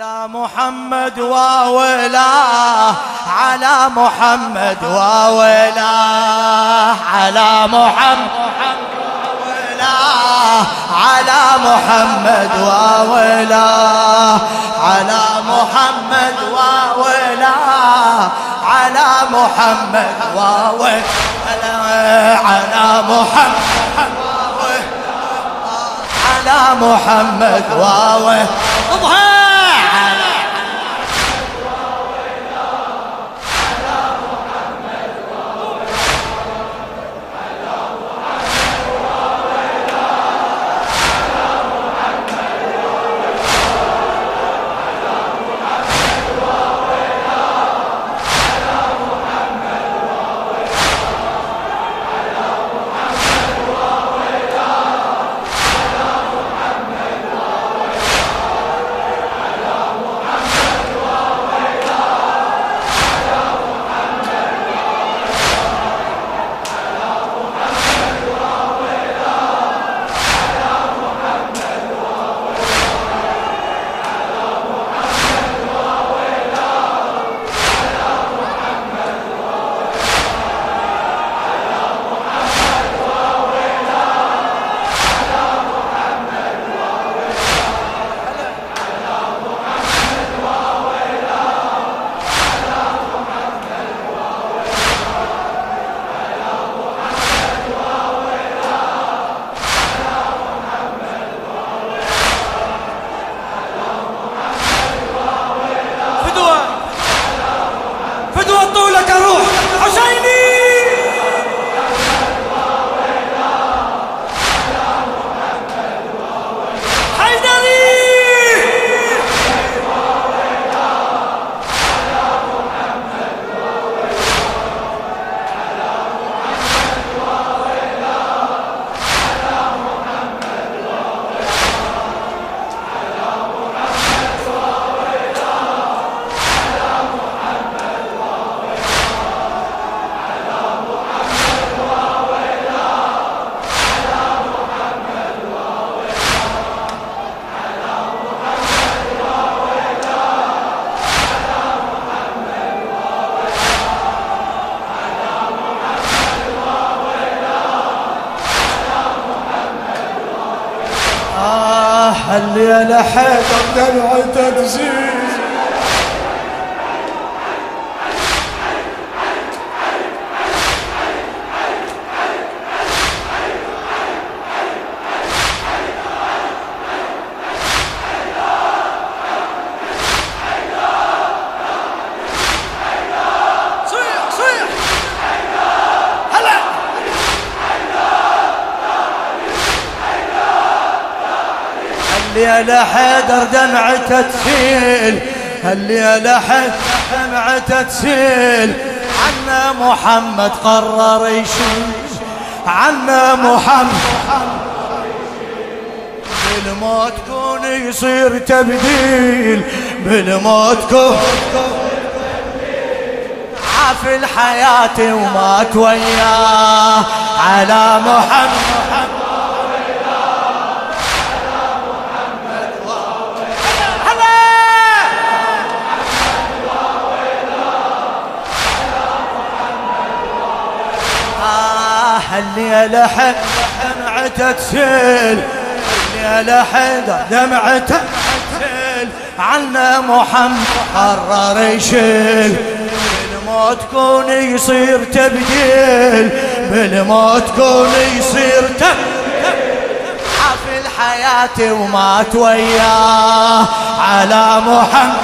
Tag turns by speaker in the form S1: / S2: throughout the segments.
S1: على محمد وولاه على محمد وولاه على محمد وولاه على محمد وولاه على محمد وولاه على محمد وولاه على محمد على محمد وولاه الليلة حيدر دمعة تزيد الليلة حيدر دمعته تسيل الليلة حيدر دمعته تسيل عنا محمد قرر يشيل عنا محمد بالموت كون يصير تبديل بالموت كون عاف الحياة ومات وياه. على محمد الليلة حد دمعته تسيل. الليلة حد دمعته تسيل. عنا محمد قرر يشيل. بالموت كون يصير تبديل. بالموت كون يصير تبديل عافي الحياة ومات وياه على محمد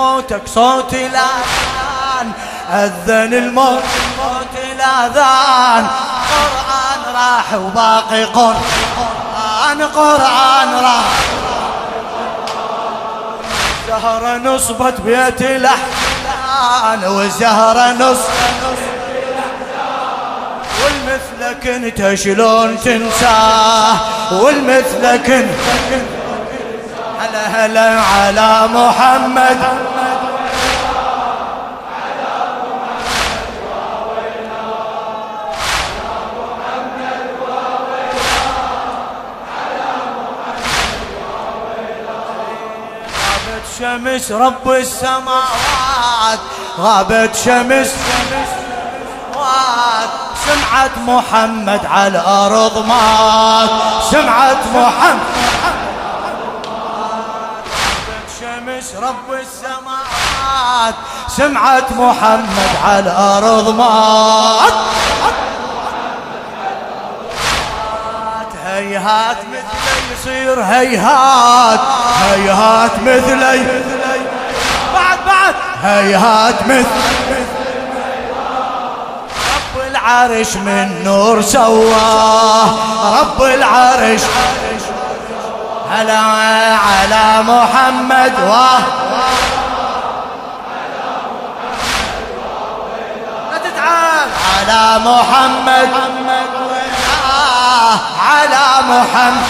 S1: الموتك صوت الأذان. أذن الموت صوت الأذان. قرآن راح وباقي قرآن. قرآن راح. زهرة نصبت بيت الأحزان. وزهرة نصبت والمثل والمثلك انت شلون تنساه. والمثلك انت هلا هلا على محمد. شمس رب السماوات غابت شمس سمعت سمعت محمد على الأرض مات سمعت محمد رب السماوات سمعت محمد على الأرض مات. هيهات مثلي يصير هيهات هيهات مثلي. بعد بعد. هيهات مثلي. رب العرش من نور سواه رب العرش هلا على محمد واه لا تتعال على محمد. على محمد.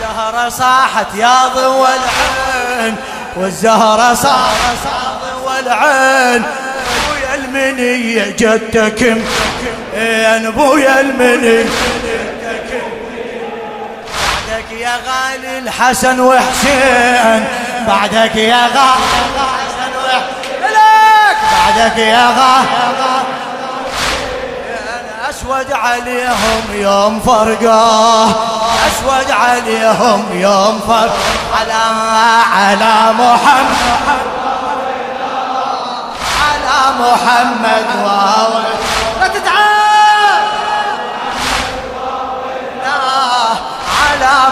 S1: الزهرة صاحت يا ضوى العين. والزهرة صاحت يا ضوى العين. أبويا المنية جدك. يا أبويا المنية يا غالي الحسن وحسين بعدك يا غالي الحسن وحسين بعدك يا غالي أسود عليهم يوم فرقة أسود عليهم يوم فرق على على محمد على محمد واو.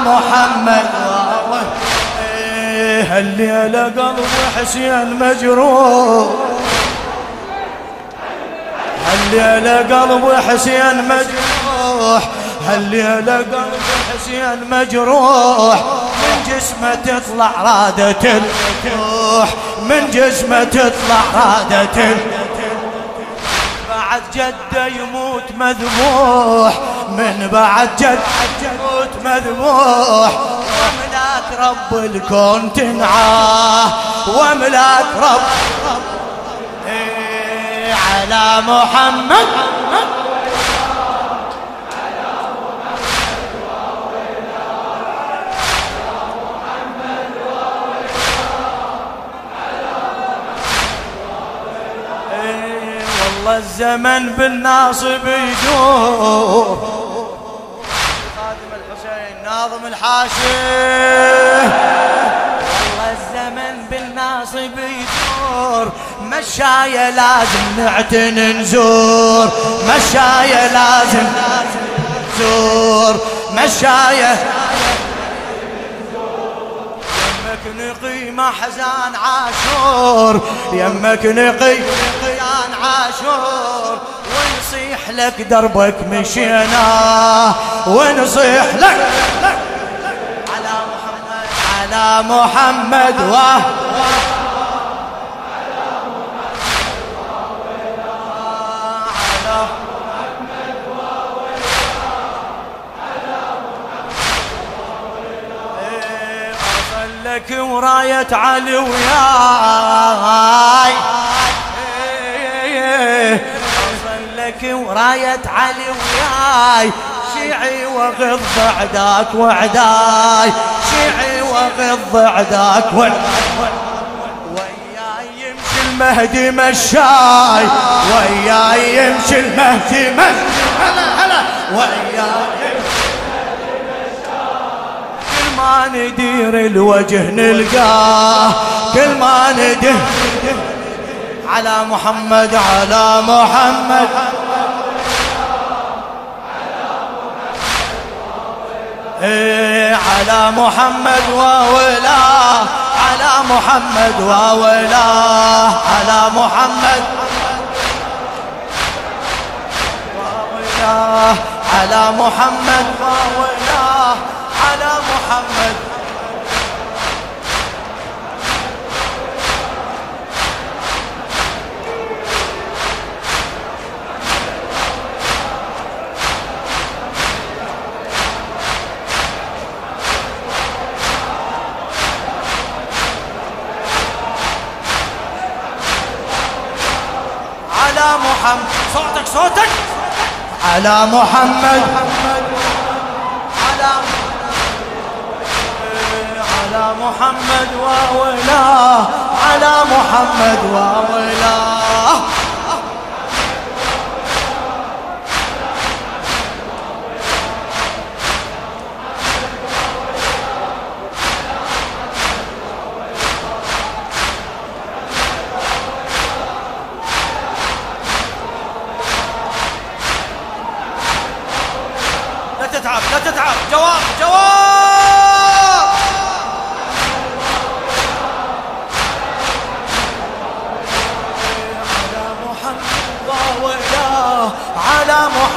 S1: محمد. واو إيه، الليلة قلب حسين مجروح. هالليلة قلب حسين مجروح. هالليلة قلب حسين مجروح. من جسمه تطلع رادة الروح من جسمه تطلع رادة بعد جده يموت مذبوح من بعد جد يموت مذبوح. وملاك رب الكون تنعاه وملاك رب على محمد. والله الزمن بالناصب يدور خادم الحسين ناظم الحاشي. الناصب يدور مشاية لازم نعتن نزور. مشاية لازم نزور. مشاية يمك نقي حزان عاشور يمك نقي قيان عاشور. ونصيح لك دربك مشينا ونصيح لك على محمد و لك وراية علي وياي. لك وراية علي وياي. شيعي وغض عداك وعداي. شيعي وغض عداك يمشي المهدي مشاي. وياي يمشي المهدي مشاي. هلا هلا. وياي ما ندير الوجه نلقاه كل ما ندير على محمد على محمد. إيه على محمد وولاه على محمد وولاه على محمد. وولاه على محمد وولاه محمد. على محمد. صوتك صوتك. على محمد. محمد وولاه على محمد وولاه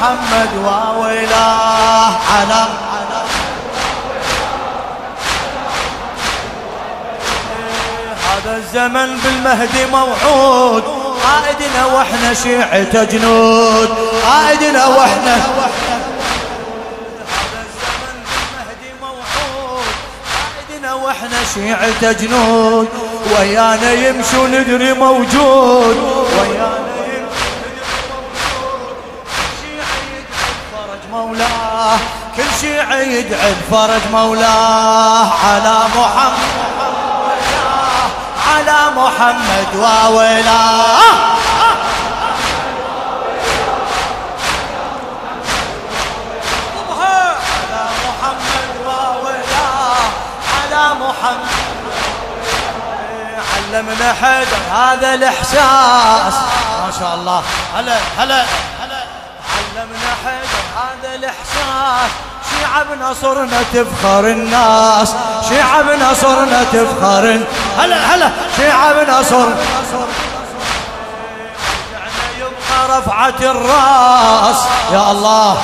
S1: محمد وولاه على. هذا الزمن بالمهدي موعود. قائدنا وإحنا شيعة جنود قائدنا وإحنا. وإحنا شيعة جنود ويانا يمشوا ندري موجود. ويانا كل شيعة يدعي فرج مولاه على محمد على محمد وولاه محمد. علمنا حيدر هذا الإحساس. ما شاء الله. هلا هلا هلا. علمنا حيدر هذا الإحساس شيعة بنصرنا تفخر الناس شيعة بنصرنا تفخر هلا هلا شيعة بنصر يبقى رفعة الرأس. يا الله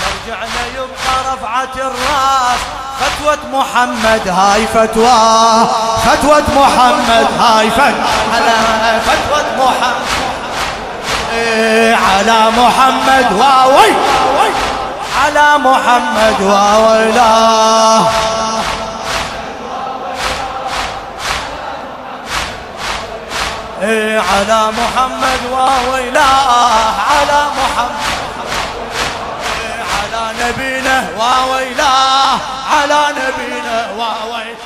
S1: مرجعنا يبقى رفعة الرأس. فتوة محمد هاي فتوى فتوة محمد هاي فتوى فتوة محمد. على محمد واوي! على محمد واويلاه إيه على محمد واويلاه على محمد نبينا واويلاه على نبينا واويلاه